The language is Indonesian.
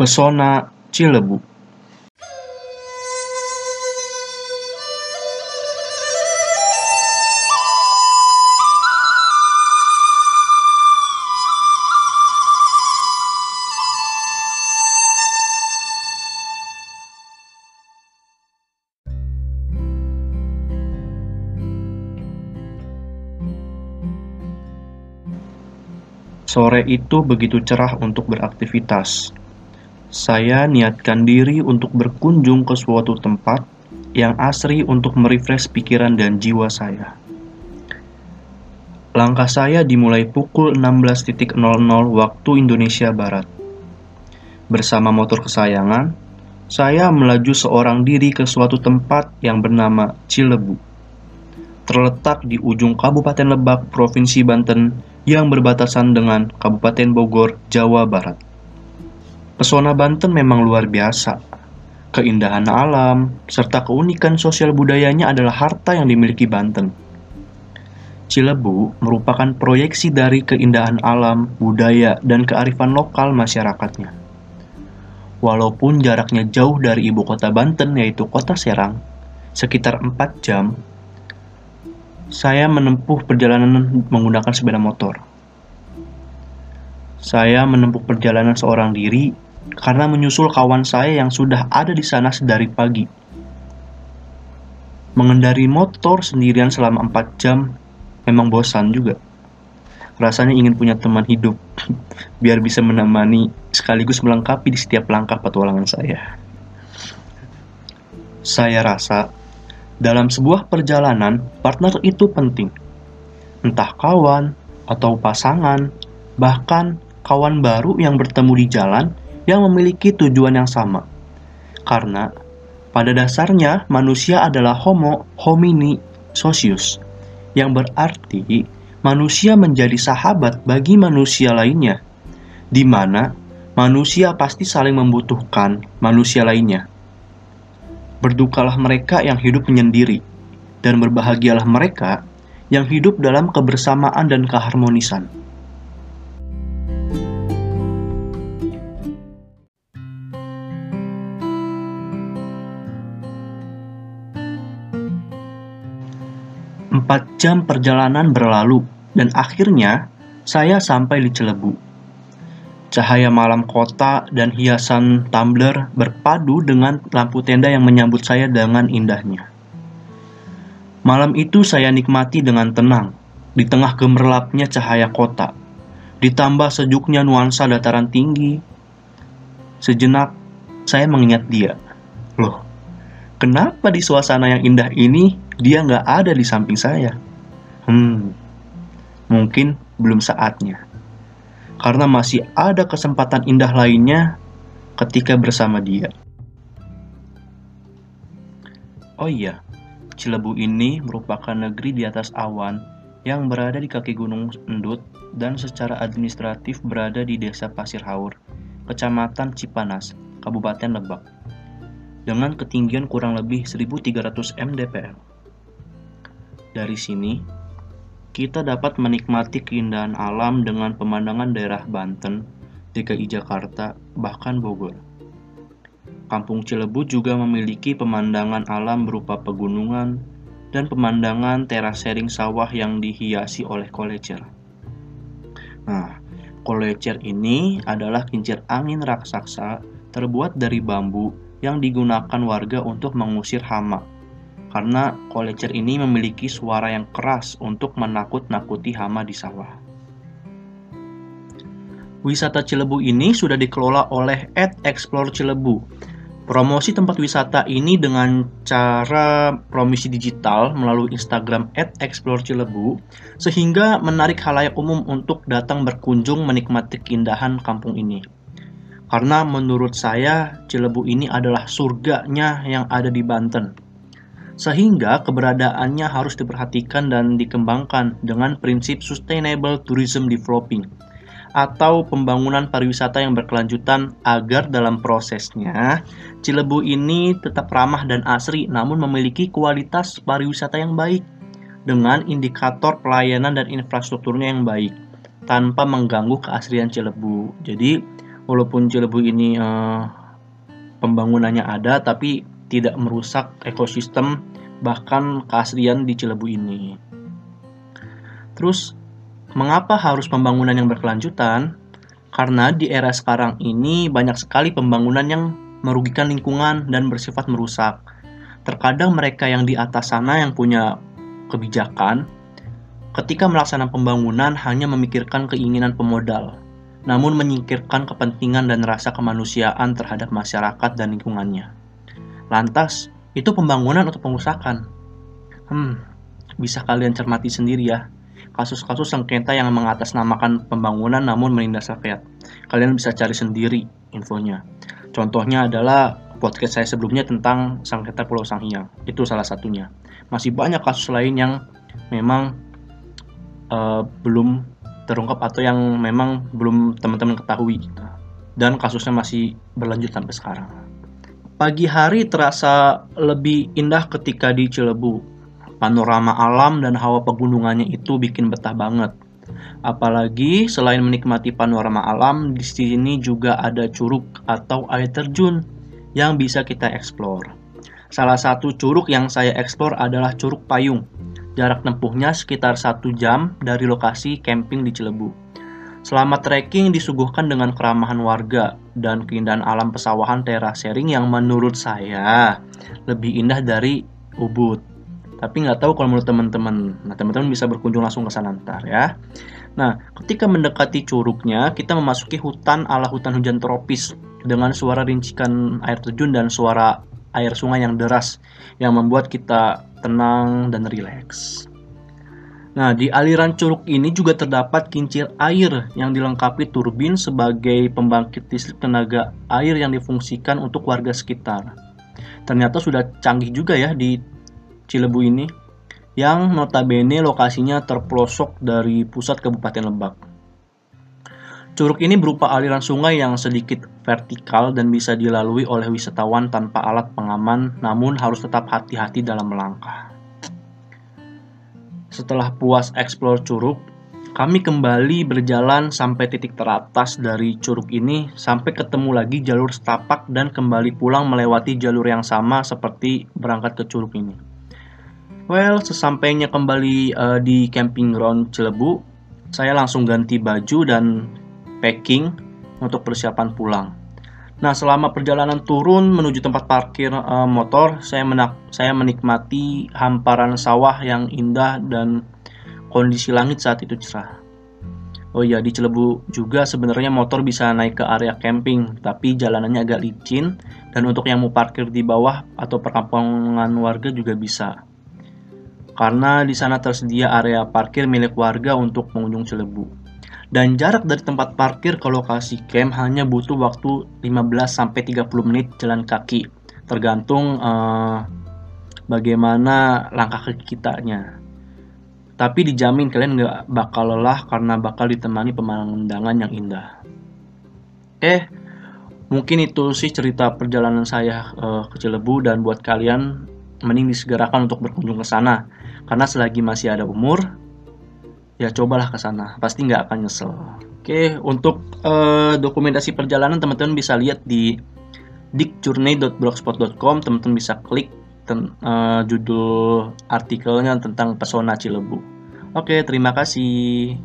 Pesona Cilebu Sore itu begitu cerah untuk beraktivitas. Saya niatkan diri untuk berkunjung ke suatu tempat yang asri untuk merefresh pikiran dan jiwa saya. Langkah saya dimulai pukul 16.00 waktu Indonesia Barat. Bersama motor kesayangan, saya melaju seorang diri ke suatu tempat yang bernama Cilebu. Terletak di ujung Kabupaten Lebak, Provinsi Banten, yang berbatasan dengan Kabupaten Bogor, Jawa Barat. Pesona Banten memang luar biasa. Keindahan alam serta keunikan sosial budayanya adalah harta yang dimiliki Banten. Cilebu merupakan proyeksi dari keindahan alam, budaya, dan kearifan lokal masyarakatnya. Walaupun jaraknya jauh dari ibu kota Banten yaitu kota Serang, sekitar 4 jam, saya menempuh perjalanan menggunakan sepeda motor. Saya menempuh perjalanan seorang diri karena menyusul kawan saya yang sudah ada di sana sedari pagi. Mengendari motor sendirian selama 4 jam memang bosan juga. Rasanya ingin punya teman hidup biar bisa menemani sekaligus melengkapi di setiap langkah petualangan saya. Saya rasa dalam sebuah perjalanan, partner itu penting. Entah kawan atau pasangan, bahkan kawan baru yang bertemu di jalan yang memiliki tujuan yang sama. Karena pada dasarnya manusia adalah homo homini socius, yang berarti manusia menjadi sahabat bagi manusia lainnya, di mana manusia pasti saling membutuhkan manusia lainnya. Berdukalah mereka yang hidup menyendiri, dan berbahagialah mereka yang hidup dalam kebersamaan dan keharmonisan. Empat jam perjalanan berlalu, dan akhirnya saya sampai di Celebu Cahaya malam kota dan hiasan tumbler berpadu dengan lampu tenda yang menyambut saya dengan indahnya. Malam itu saya nikmati dengan tenang di tengah gemerlapnya cahaya kota, ditambah sejuknya nuansa dataran tinggi. Sejenak saya mengingat dia. Loh, kenapa di suasana yang indah ini dia nggak ada di samping saya? Hmm, mungkin belum saatnya karena masih ada kesempatan indah lainnya ketika bersama dia. Oh iya, Cilebu ini merupakan negeri di atas awan yang berada di kaki Gunung Endut dan secara administratif berada di Desa Pasir Haur, Kecamatan Cipanas, Kabupaten Lebak, dengan ketinggian kurang lebih 1300 mdpl. Dari sini, kita dapat menikmati keindahan alam dengan pemandangan daerah Banten, DKI Jakarta, bahkan Bogor. Kampung Cilebu juga memiliki pemandangan alam berupa pegunungan dan pemandangan terasering sawah yang dihiasi oleh kolecer. Nah, kolecer ini adalah kincir angin raksasa terbuat dari bambu yang digunakan warga untuk mengusir hama karena kolecer ini memiliki suara yang keras untuk menakut-nakuti hama di sawah. Wisata Cilebu ini sudah dikelola oleh Ed Explore Cilebu. Promosi tempat wisata ini dengan cara promosi digital melalui Instagram @explore_cilebu sehingga menarik halayak umum untuk datang berkunjung menikmati keindahan kampung ini. Karena menurut saya Cilebu ini adalah surganya yang ada di Banten sehingga keberadaannya harus diperhatikan dan dikembangkan dengan prinsip sustainable tourism developing atau pembangunan pariwisata yang berkelanjutan agar dalam prosesnya Cilebu ini tetap ramah dan asri namun memiliki kualitas pariwisata yang baik dengan indikator pelayanan dan infrastrukturnya yang baik tanpa mengganggu keasrian Cilebu. Jadi walaupun Cilebu ini uh, pembangunannya ada tapi tidak merusak ekosistem bahkan keaslian di Cilebu ini. Terus mengapa harus pembangunan yang berkelanjutan? Karena di era sekarang ini banyak sekali pembangunan yang merugikan lingkungan dan bersifat merusak. Terkadang mereka yang di atas sana yang punya kebijakan ketika melaksanakan pembangunan hanya memikirkan keinginan pemodal, namun menyingkirkan kepentingan dan rasa kemanusiaan terhadap masyarakat dan lingkungannya. Lantas, itu pembangunan atau pengusakan? Hmm, bisa kalian cermati sendiri ya kasus-kasus sengketa yang mengatasnamakan pembangunan namun menindas rakyat. Kalian bisa cari sendiri infonya. Contohnya adalah podcast saya sebelumnya tentang sengketa Pulau Sanghyang. Itu salah satunya. Masih banyak kasus lain yang memang uh, belum terungkap atau yang memang belum teman-teman ketahui. Dan kasusnya masih berlanjut sampai sekarang. Pagi hari terasa lebih indah ketika di Cilebu Panorama alam dan hawa pegunungannya itu bikin betah banget. Apalagi selain menikmati panorama alam, di sini juga ada curug atau air terjun yang bisa kita eksplor. Salah satu curug yang saya eksplor adalah Curug Payung. Jarak tempuhnya sekitar satu jam dari lokasi camping di Cilebu. Selama trekking disuguhkan dengan keramahan warga dan keindahan alam pesawahan terasering yang menurut saya lebih indah dari Ubud. Tapi nggak tahu kalau menurut teman-teman. Nah, teman-teman bisa berkunjung langsung ke sana ntar ya. Nah, ketika mendekati curugnya, kita memasuki hutan ala hutan hujan tropis dengan suara rincikan air terjun dan suara air sungai yang deras yang membuat kita tenang dan rileks. Nah, di aliran curug ini juga terdapat kincir air yang dilengkapi turbin sebagai pembangkit listrik tenaga air yang difungsikan untuk warga sekitar. Ternyata sudah canggih juga ya di Cilebu ini yang notabene lokasinya terpelosok dari pusat Kabupaten Lebak. Curug ini berupa aliran sungai yang sedikit vertikal dan bisa dilalui oleh wisatawan tanpa alat pengaman, namun harus tetap hati-hati dalam melangkah. Setelah puas eksplor curug, kami kembali berjalan sampai titik teratas dari curug ini sampai ketemu lagi jalur setapak dan kembali pulang melewati jalur yang sama seperti berangkat ke curug ini. Well, sesampainya kembali uh, di camping ground Cilebu, saya langsung ganti baju dan packing untuk persiapan pulang. Nah, selama perjalanan turun menuju tempat parkir uh, motor, saya menak saya menikmati hamparan sawah yang indah dan kondisi langit saat itu cerah. Oh iya, di Cilebu juga sebenarnya motor bisa naik ke area camping, tapi jalanannya agak licin dan untuk yang mau parkir di bawah atau perkampungan warga juga bisa karena di sana tersedia area parkir milik warga untuk pengunjung Cilebu. Dan jarak dari tempat parkir ke lokasi camp hanya butuh waktu 15-30 menit jalan kaki, tergantung uh, bagaimana langkah kaki kitanya. Tapi dijamin kalian nggak bakal lelah karena bakal ditemani pemandangan yang indah. Eh, mungkin itu sih cerita perjalanan saya uh, ke Cilebu dan buat kalian mending disegerakan untuk berkunjung ke sana karena selagi masih ada umur, ya cobalah ke sana. Pasti nggak akan nyesel. Oke, untuk uh, dokumentasi perjalanan teman-teman bisa lihat di dikjourney.blogspot.com. Teman-teman bisa klik ten, uh, judul artikelnya tentang pesona Cilebu. Oke, terima kasih.